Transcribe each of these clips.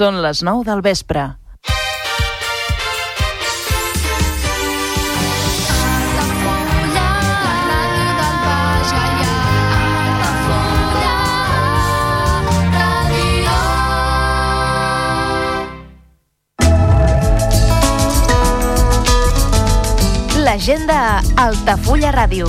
Són les 9 del vespre. L'agenda Altafulla Ràdio.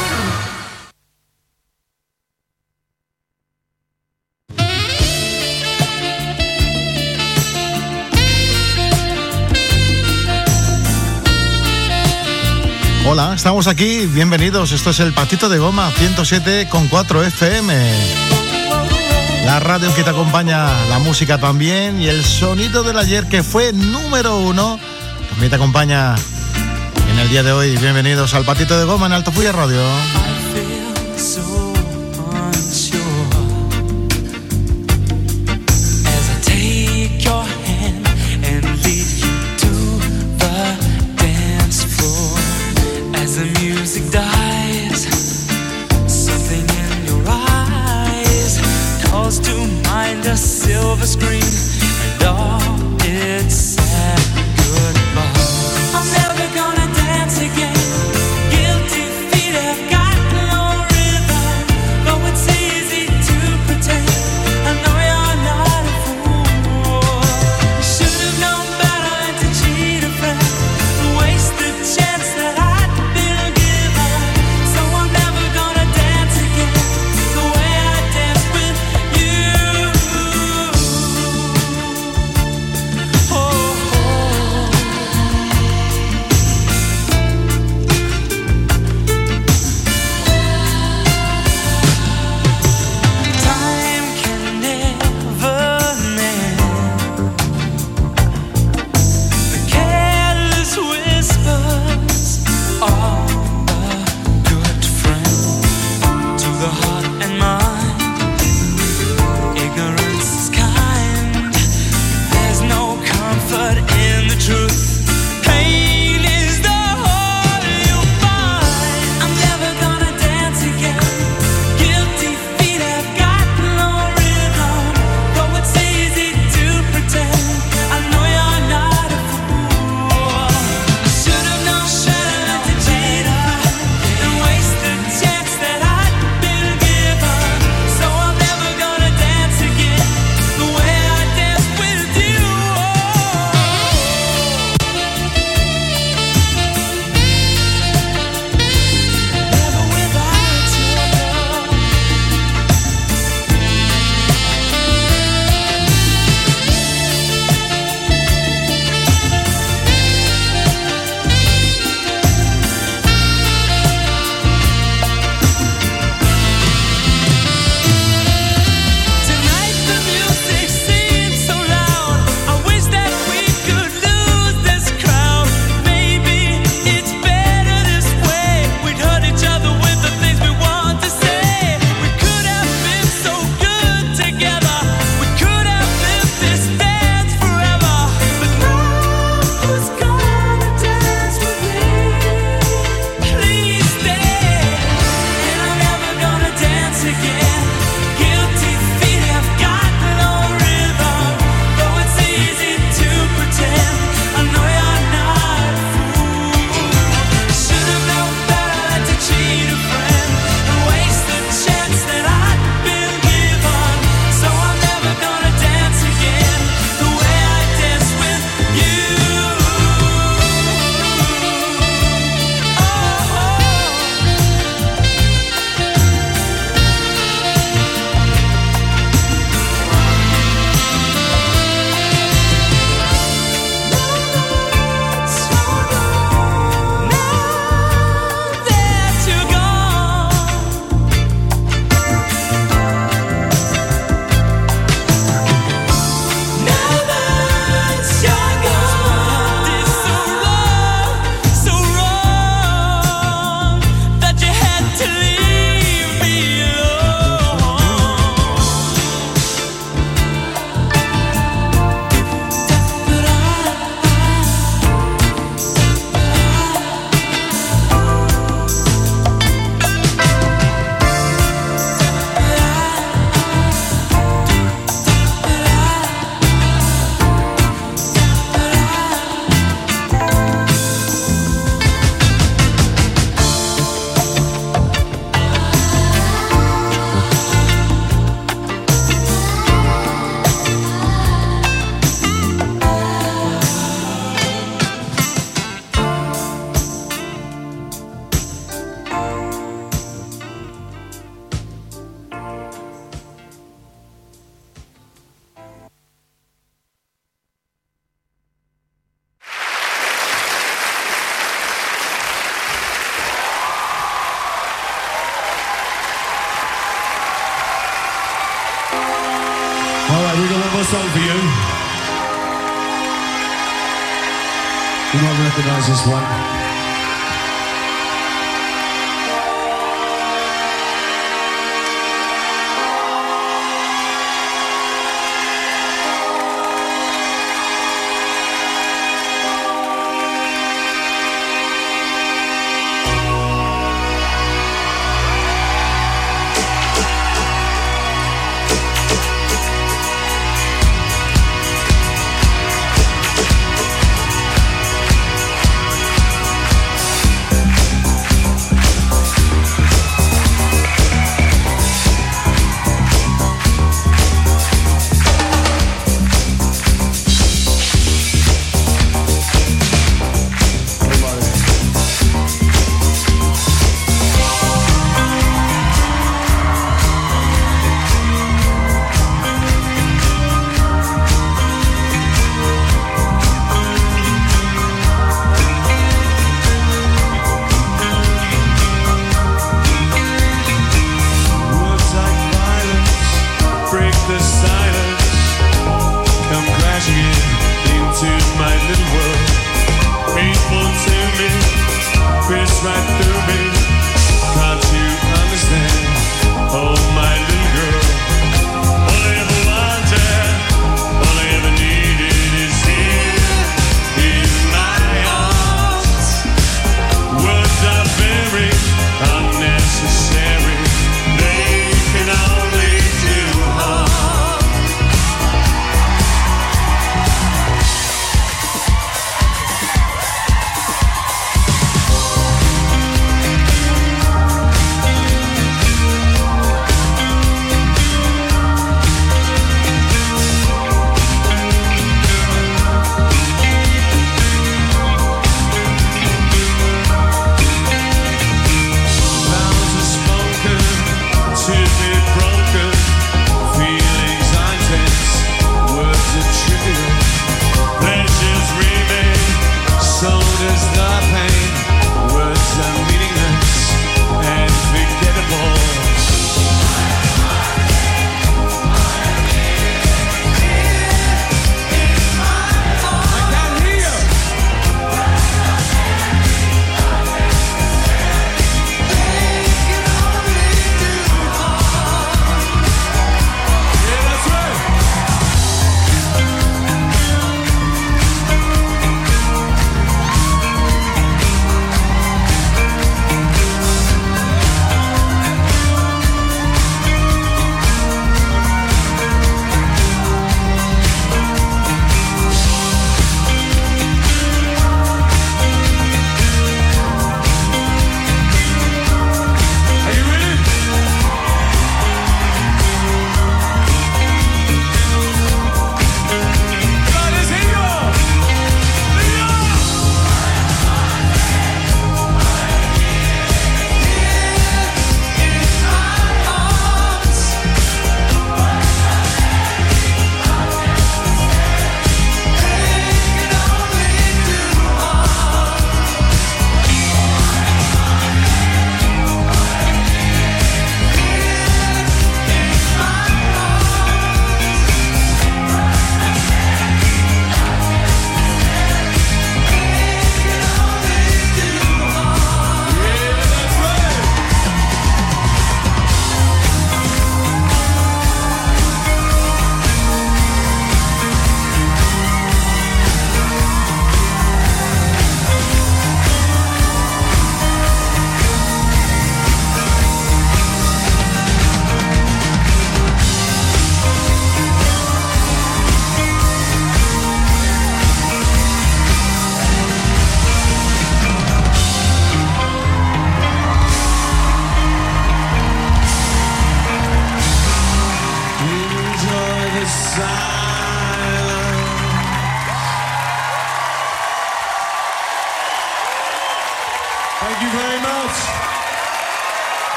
Hola, estamos aquí, bienvenidos. Esto es el Patito de Goma 107,4 FM. La radio que te acompaña, la música también y el sonido del ayer que fue número uno también te acompaña en el día de hoy. Bienvenidos al Patito de Goma en Alto Fuya Radio.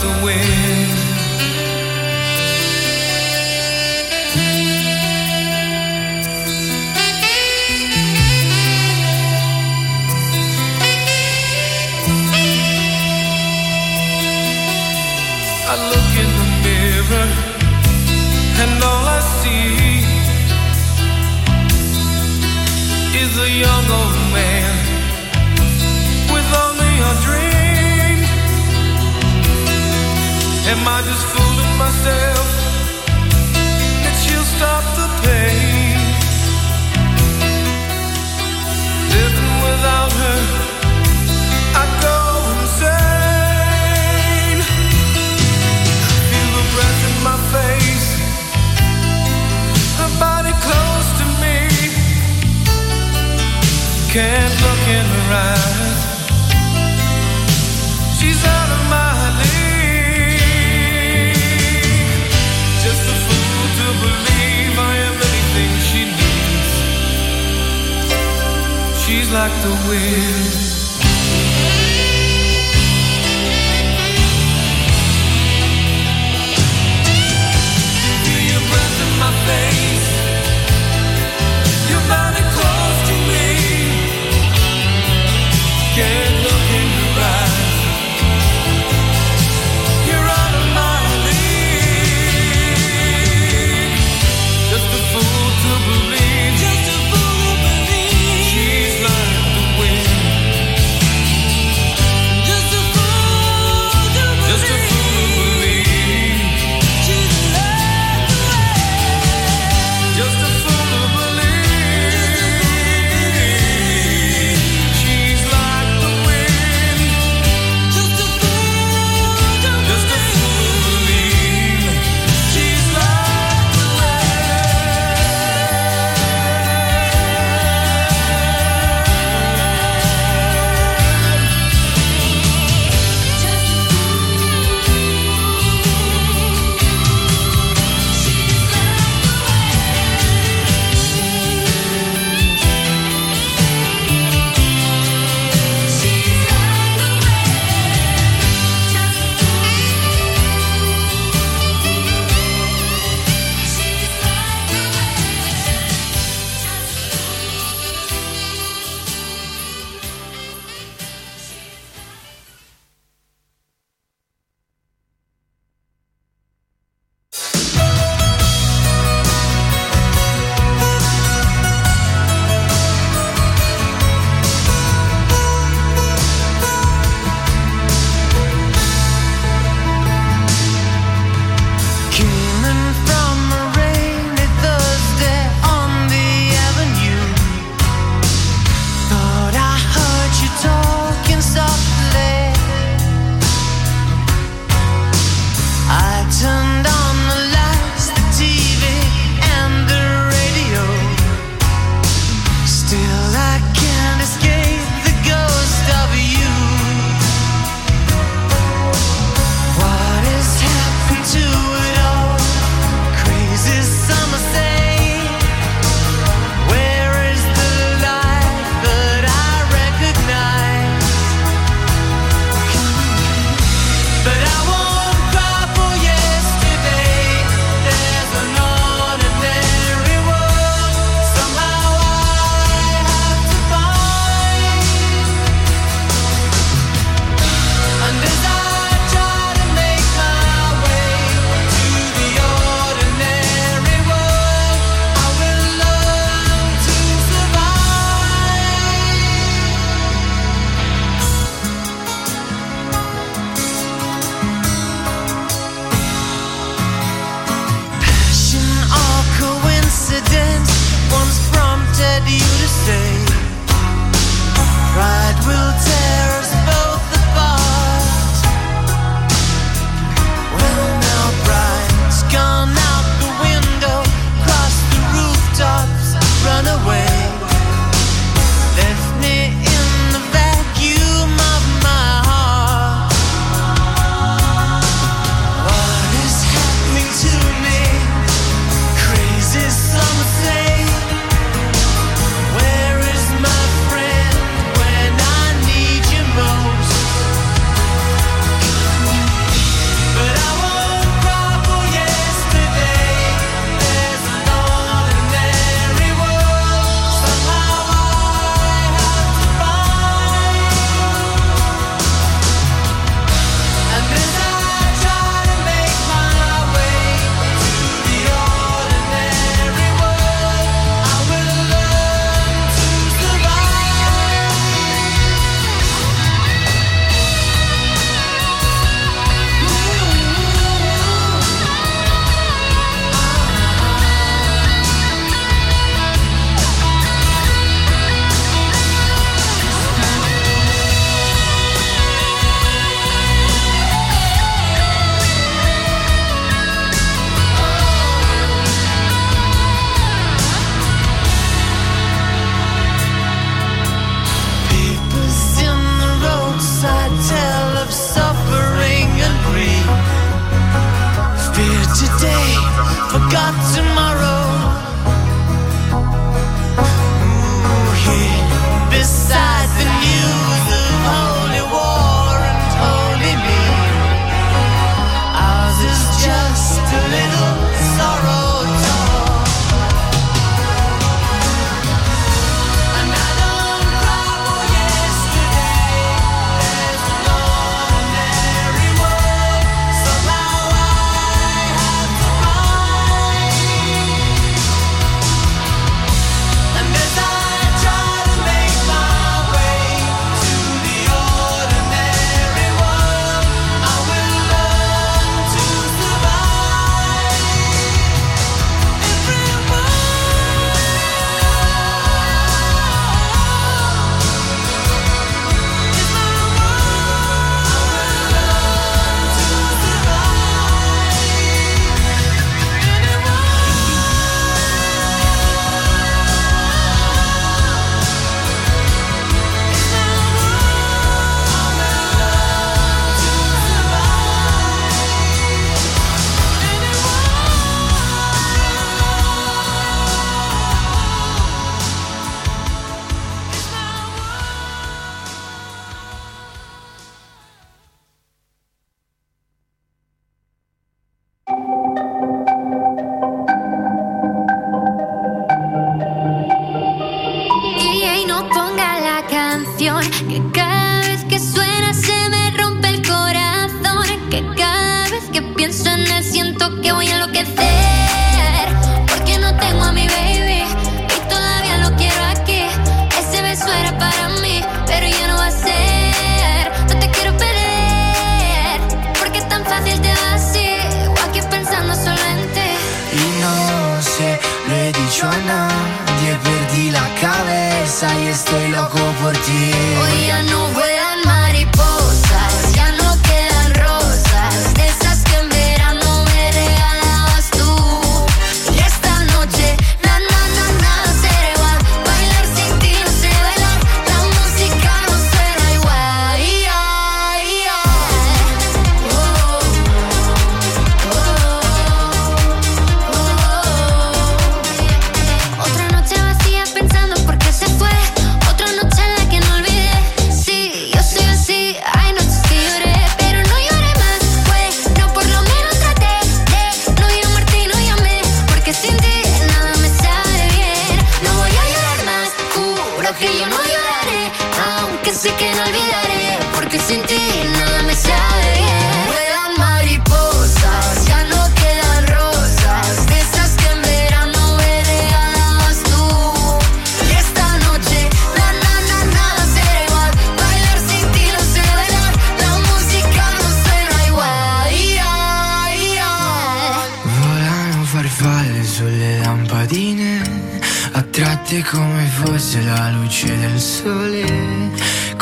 The wind.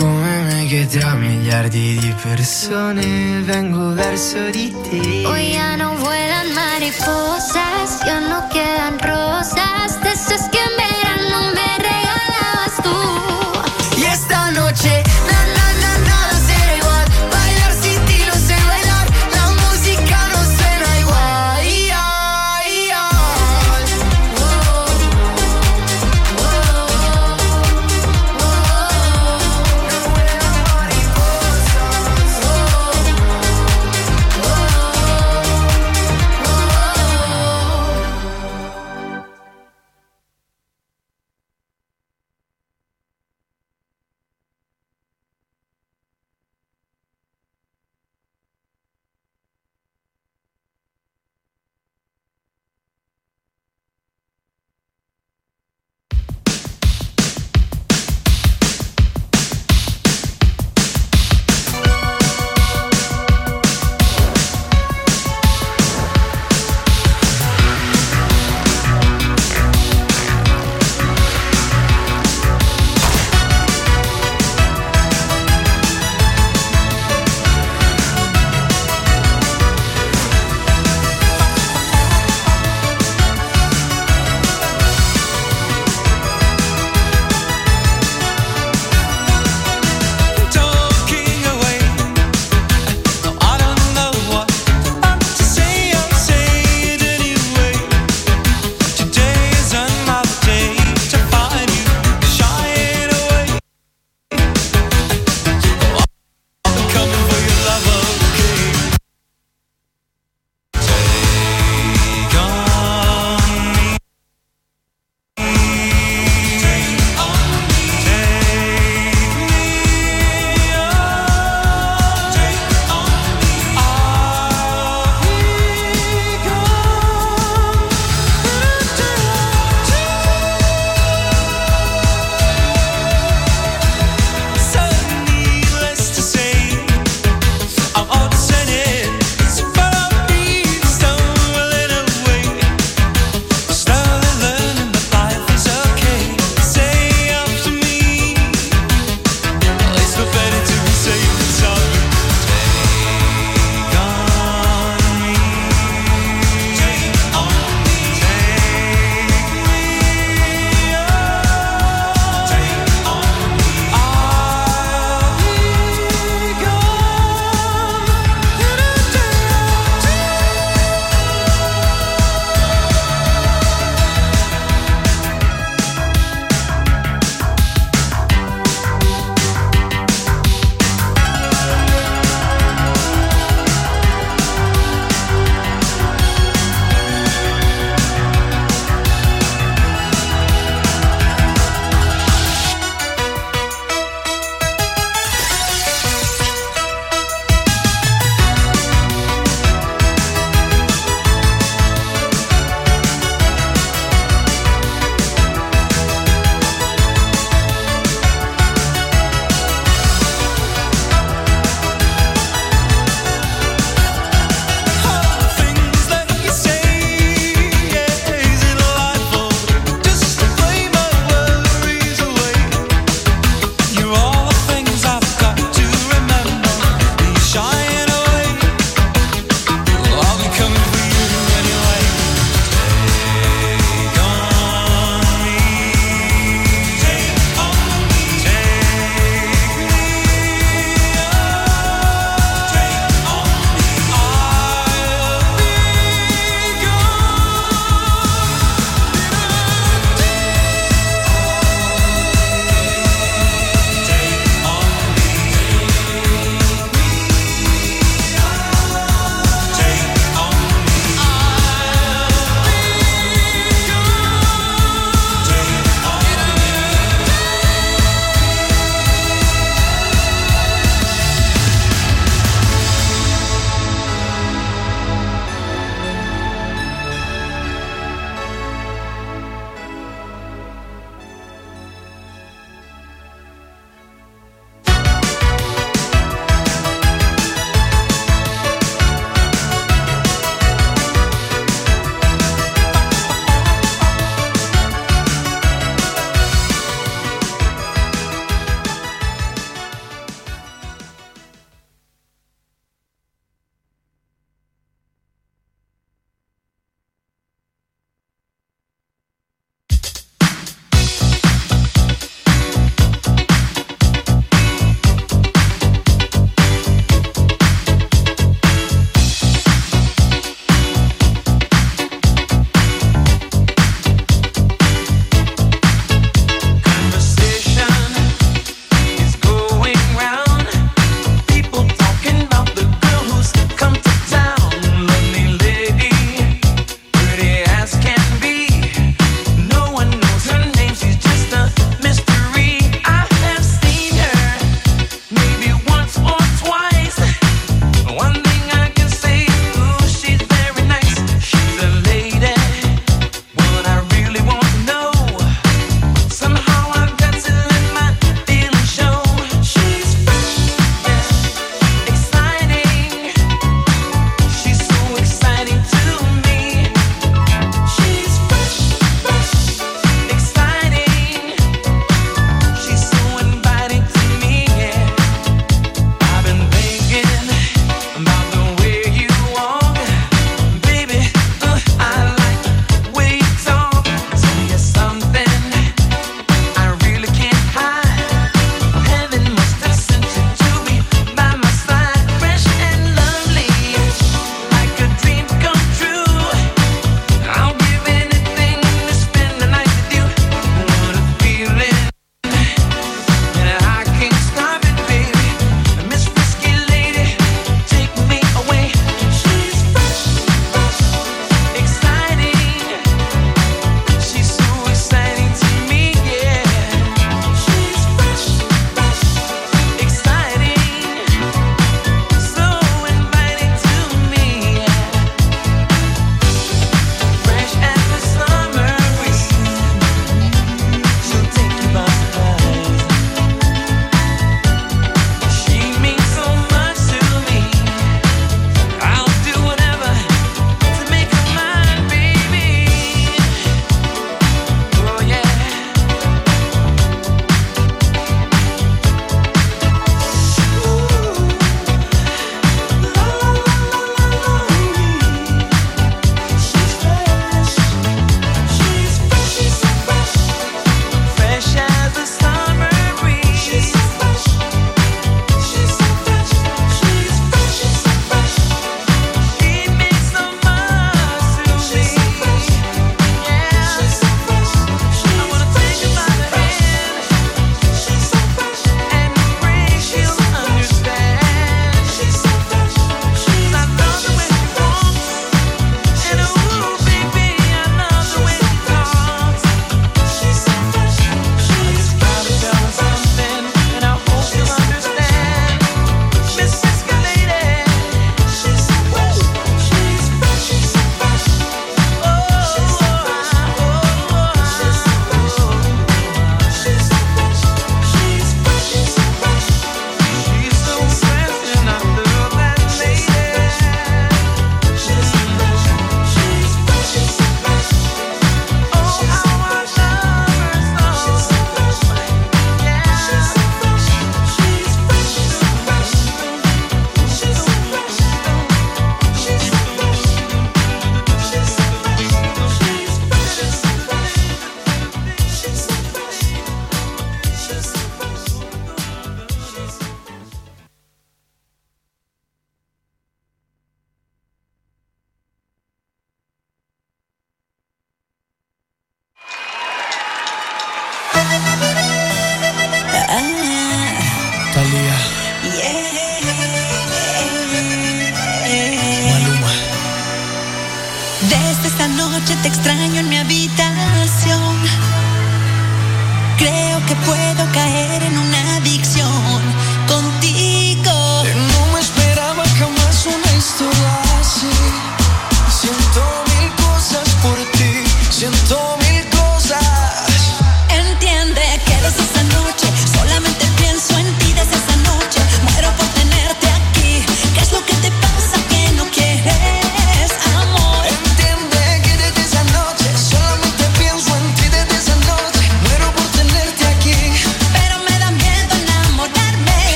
come me che tra miliardi di persone vengo verso di te. Hoy ya no vuelan mariposas, ya no quedan rosas, de esas que me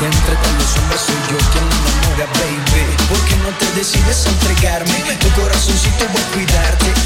que entre todos los hombres soy yo quien me enamora, baby. ¿Por qué no te decides a entregarme? Tu corazoncito voy a cuidarte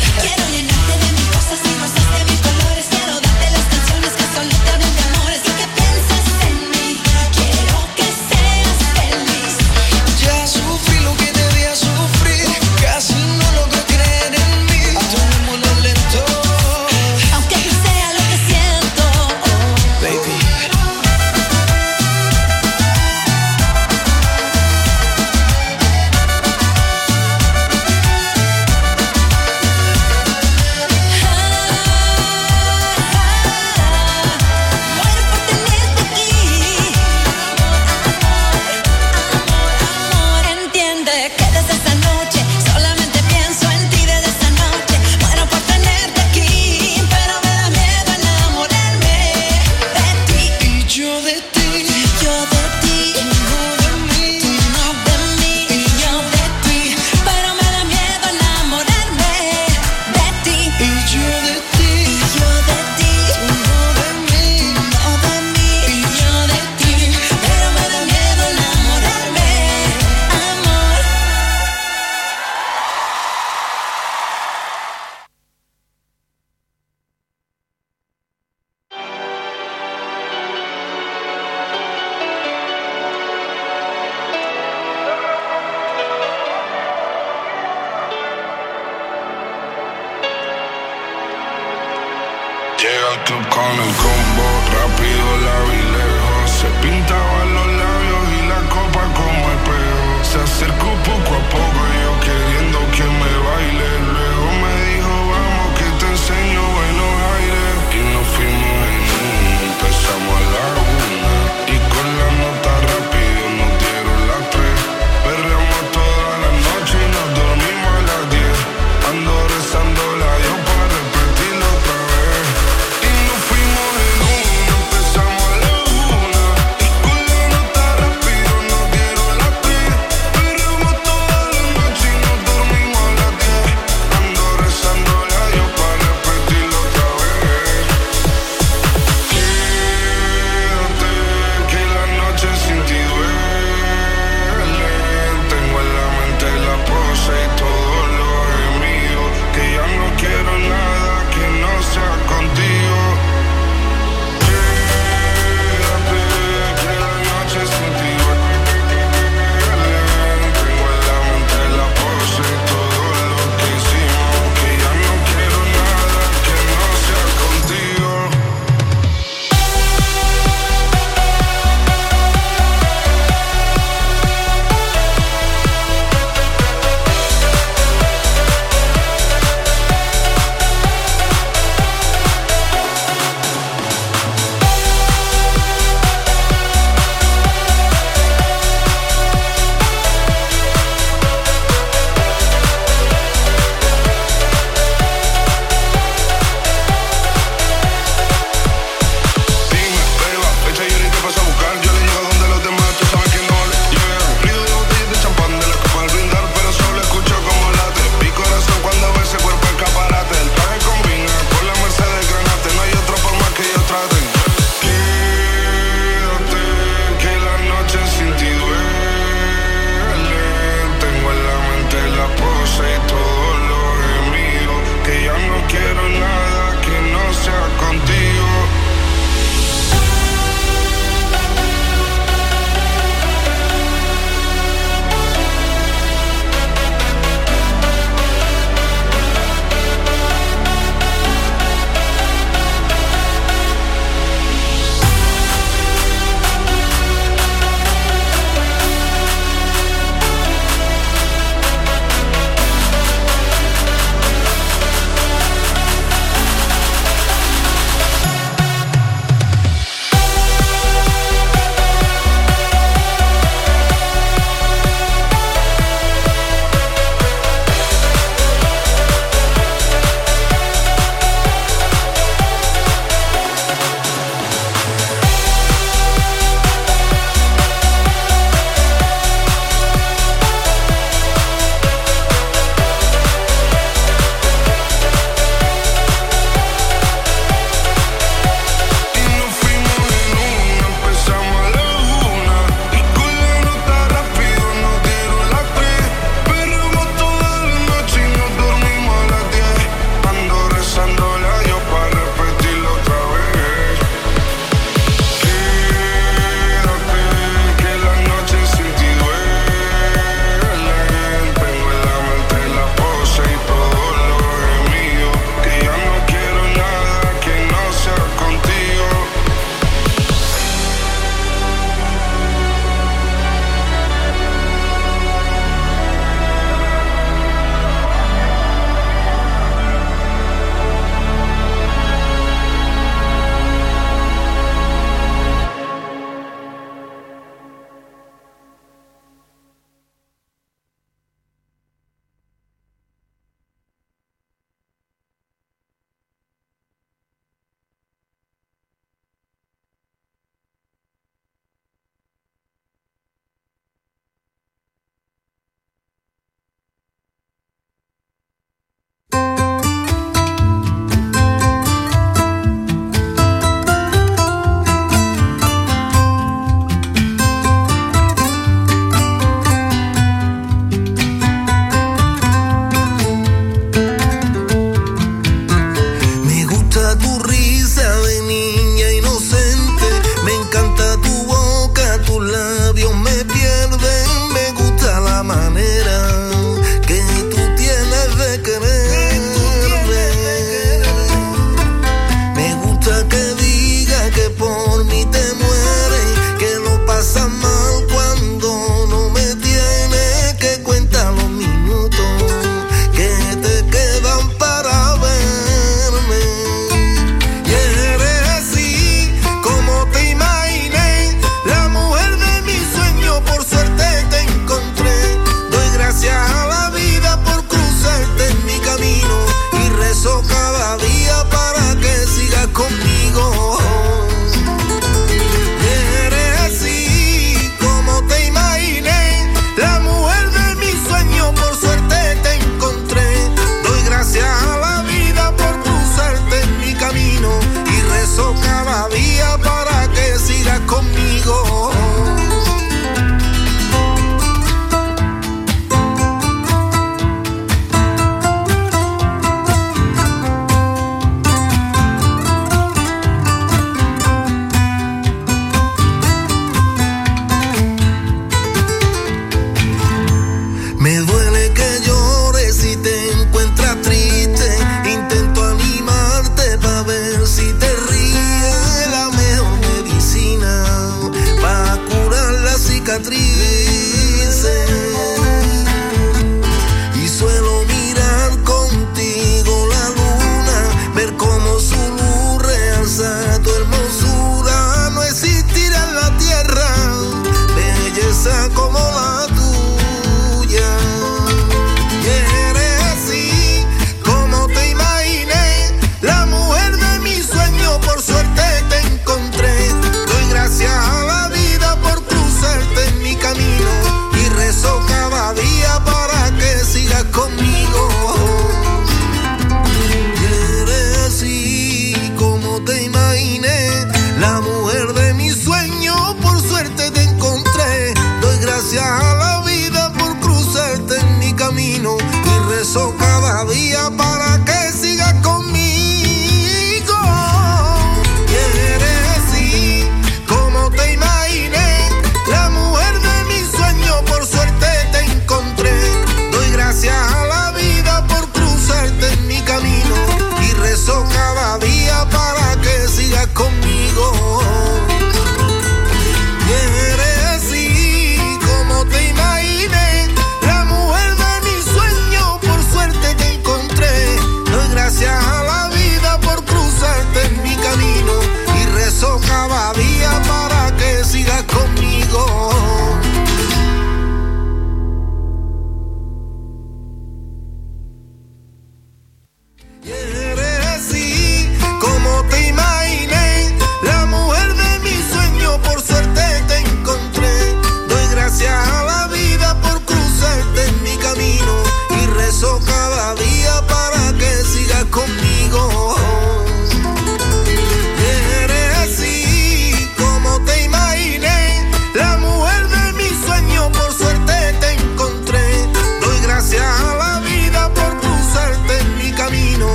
Llega al club con el combo, rápido la vi lejos. Se pintaban los labios y la copa como espejo. Se acercó poco a poco.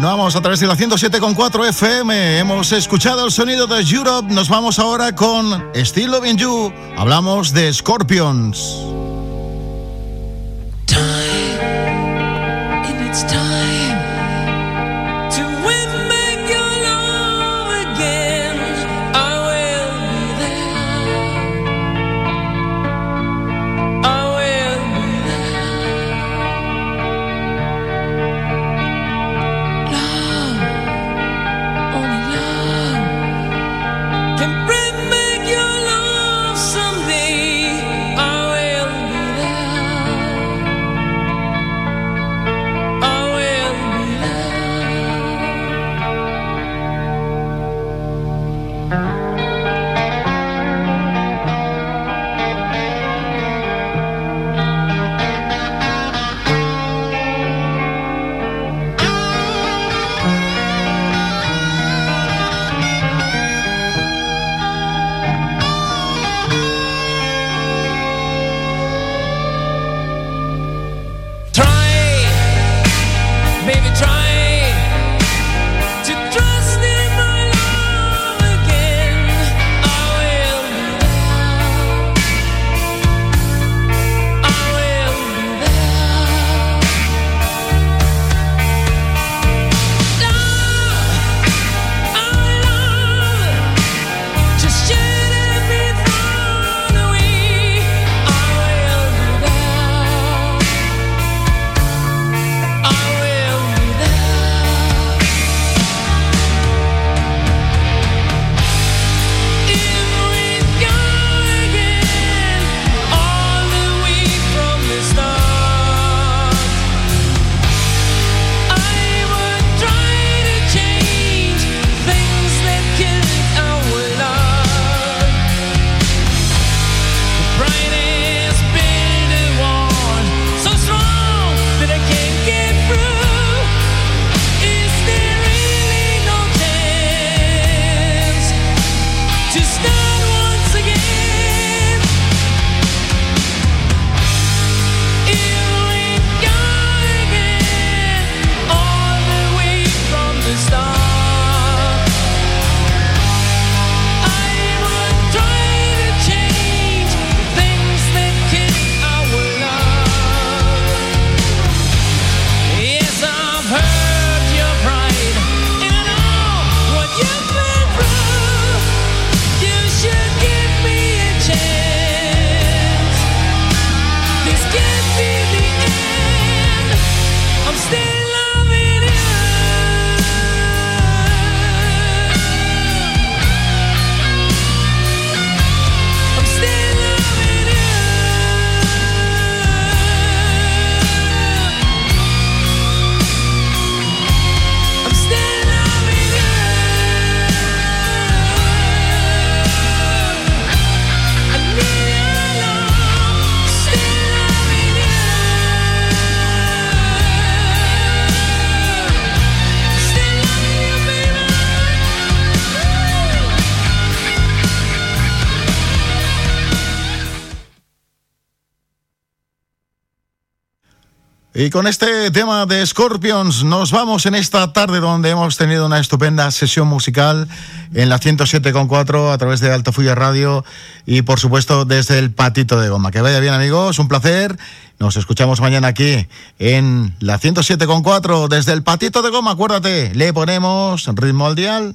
Continuamos a través de la 107.4 FM. Hemos escuchado el sonido de Europe. Nos vamos ahora con Still Loving You. Hablamos de Scorpions. Y con este tema de Scorpions nos vamos en esta tarde donde hemos tenido una estupenda sesión musical en la 107.4 a través de Altafulla Radio y por supuesto desde el Patito de Goma. Que vaya bien amigos, un placer. Nos escuchamos mañana aquí en la 107.4 desde el Patito de Goma. Acuérdate, le ponemos ritmo al dial.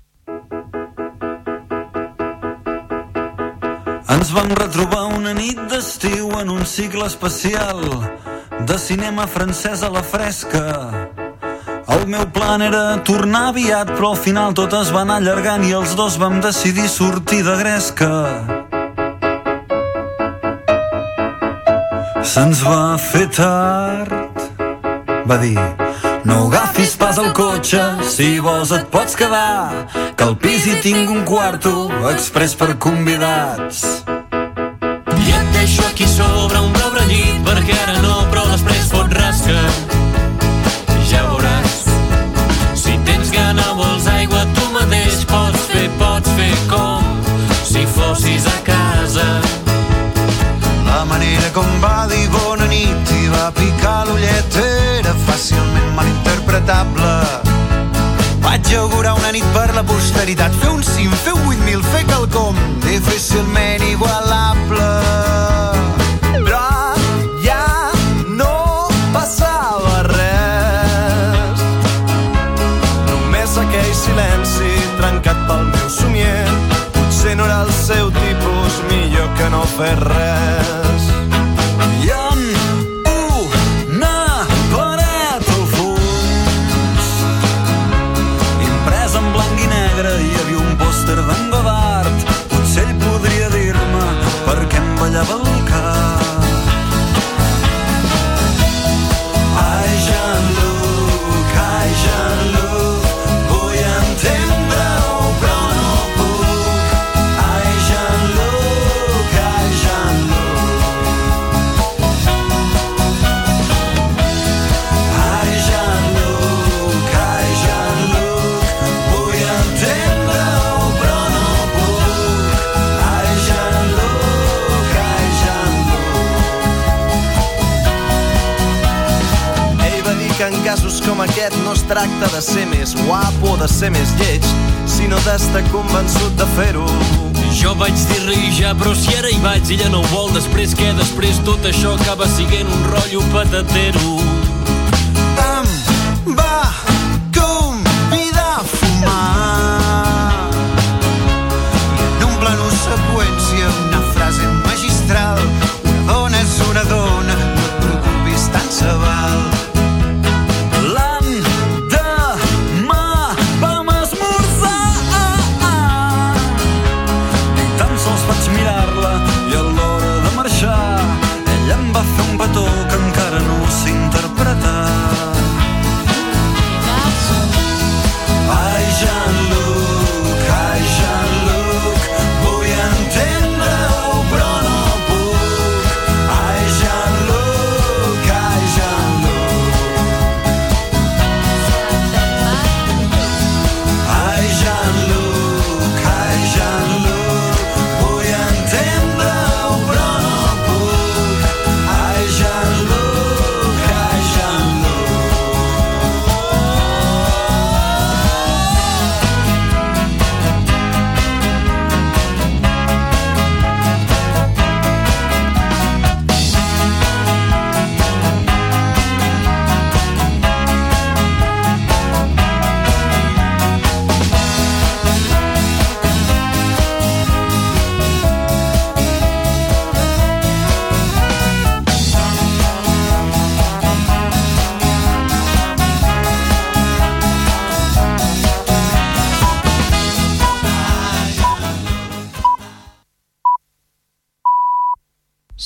Ens vam retrobar una nit d'estiu en un cicle especial de cinema francès a la fresca. El meu plan era tornar aviat, però al final tot es va anar allargant i els dos vam decidir sortir de gresca. Se'ns va fer tard, va dir, no agafis pas el cotxe, si vols et pots quedar, que al pis hi tinc un quarto express per convidats. Aquí sobre un pobre llit perquè ara no, però després fot rasca. Ja veuràs. Si tens gana vols aigua, tu mateix pots fer, pots fer com si fossis a casa. La manera com va dir bona nit i va picar l'ullet era fàcilment malinterpretable. Vaig augurar una nit per la posteritat, fer un cim, fer un 8.000, fer quelcom difícilment igualable. El seu tipus, millor que no fer res. Que en casos com aquest no es tracta de ser més guapo o de ser més lleig, sinó d'estar convençut de fer-ho. Jo vaig dir ri ja, però si ara hi vaig, ella no ho vol. Després què? Després tot això acaba siguent un rotllo patatero.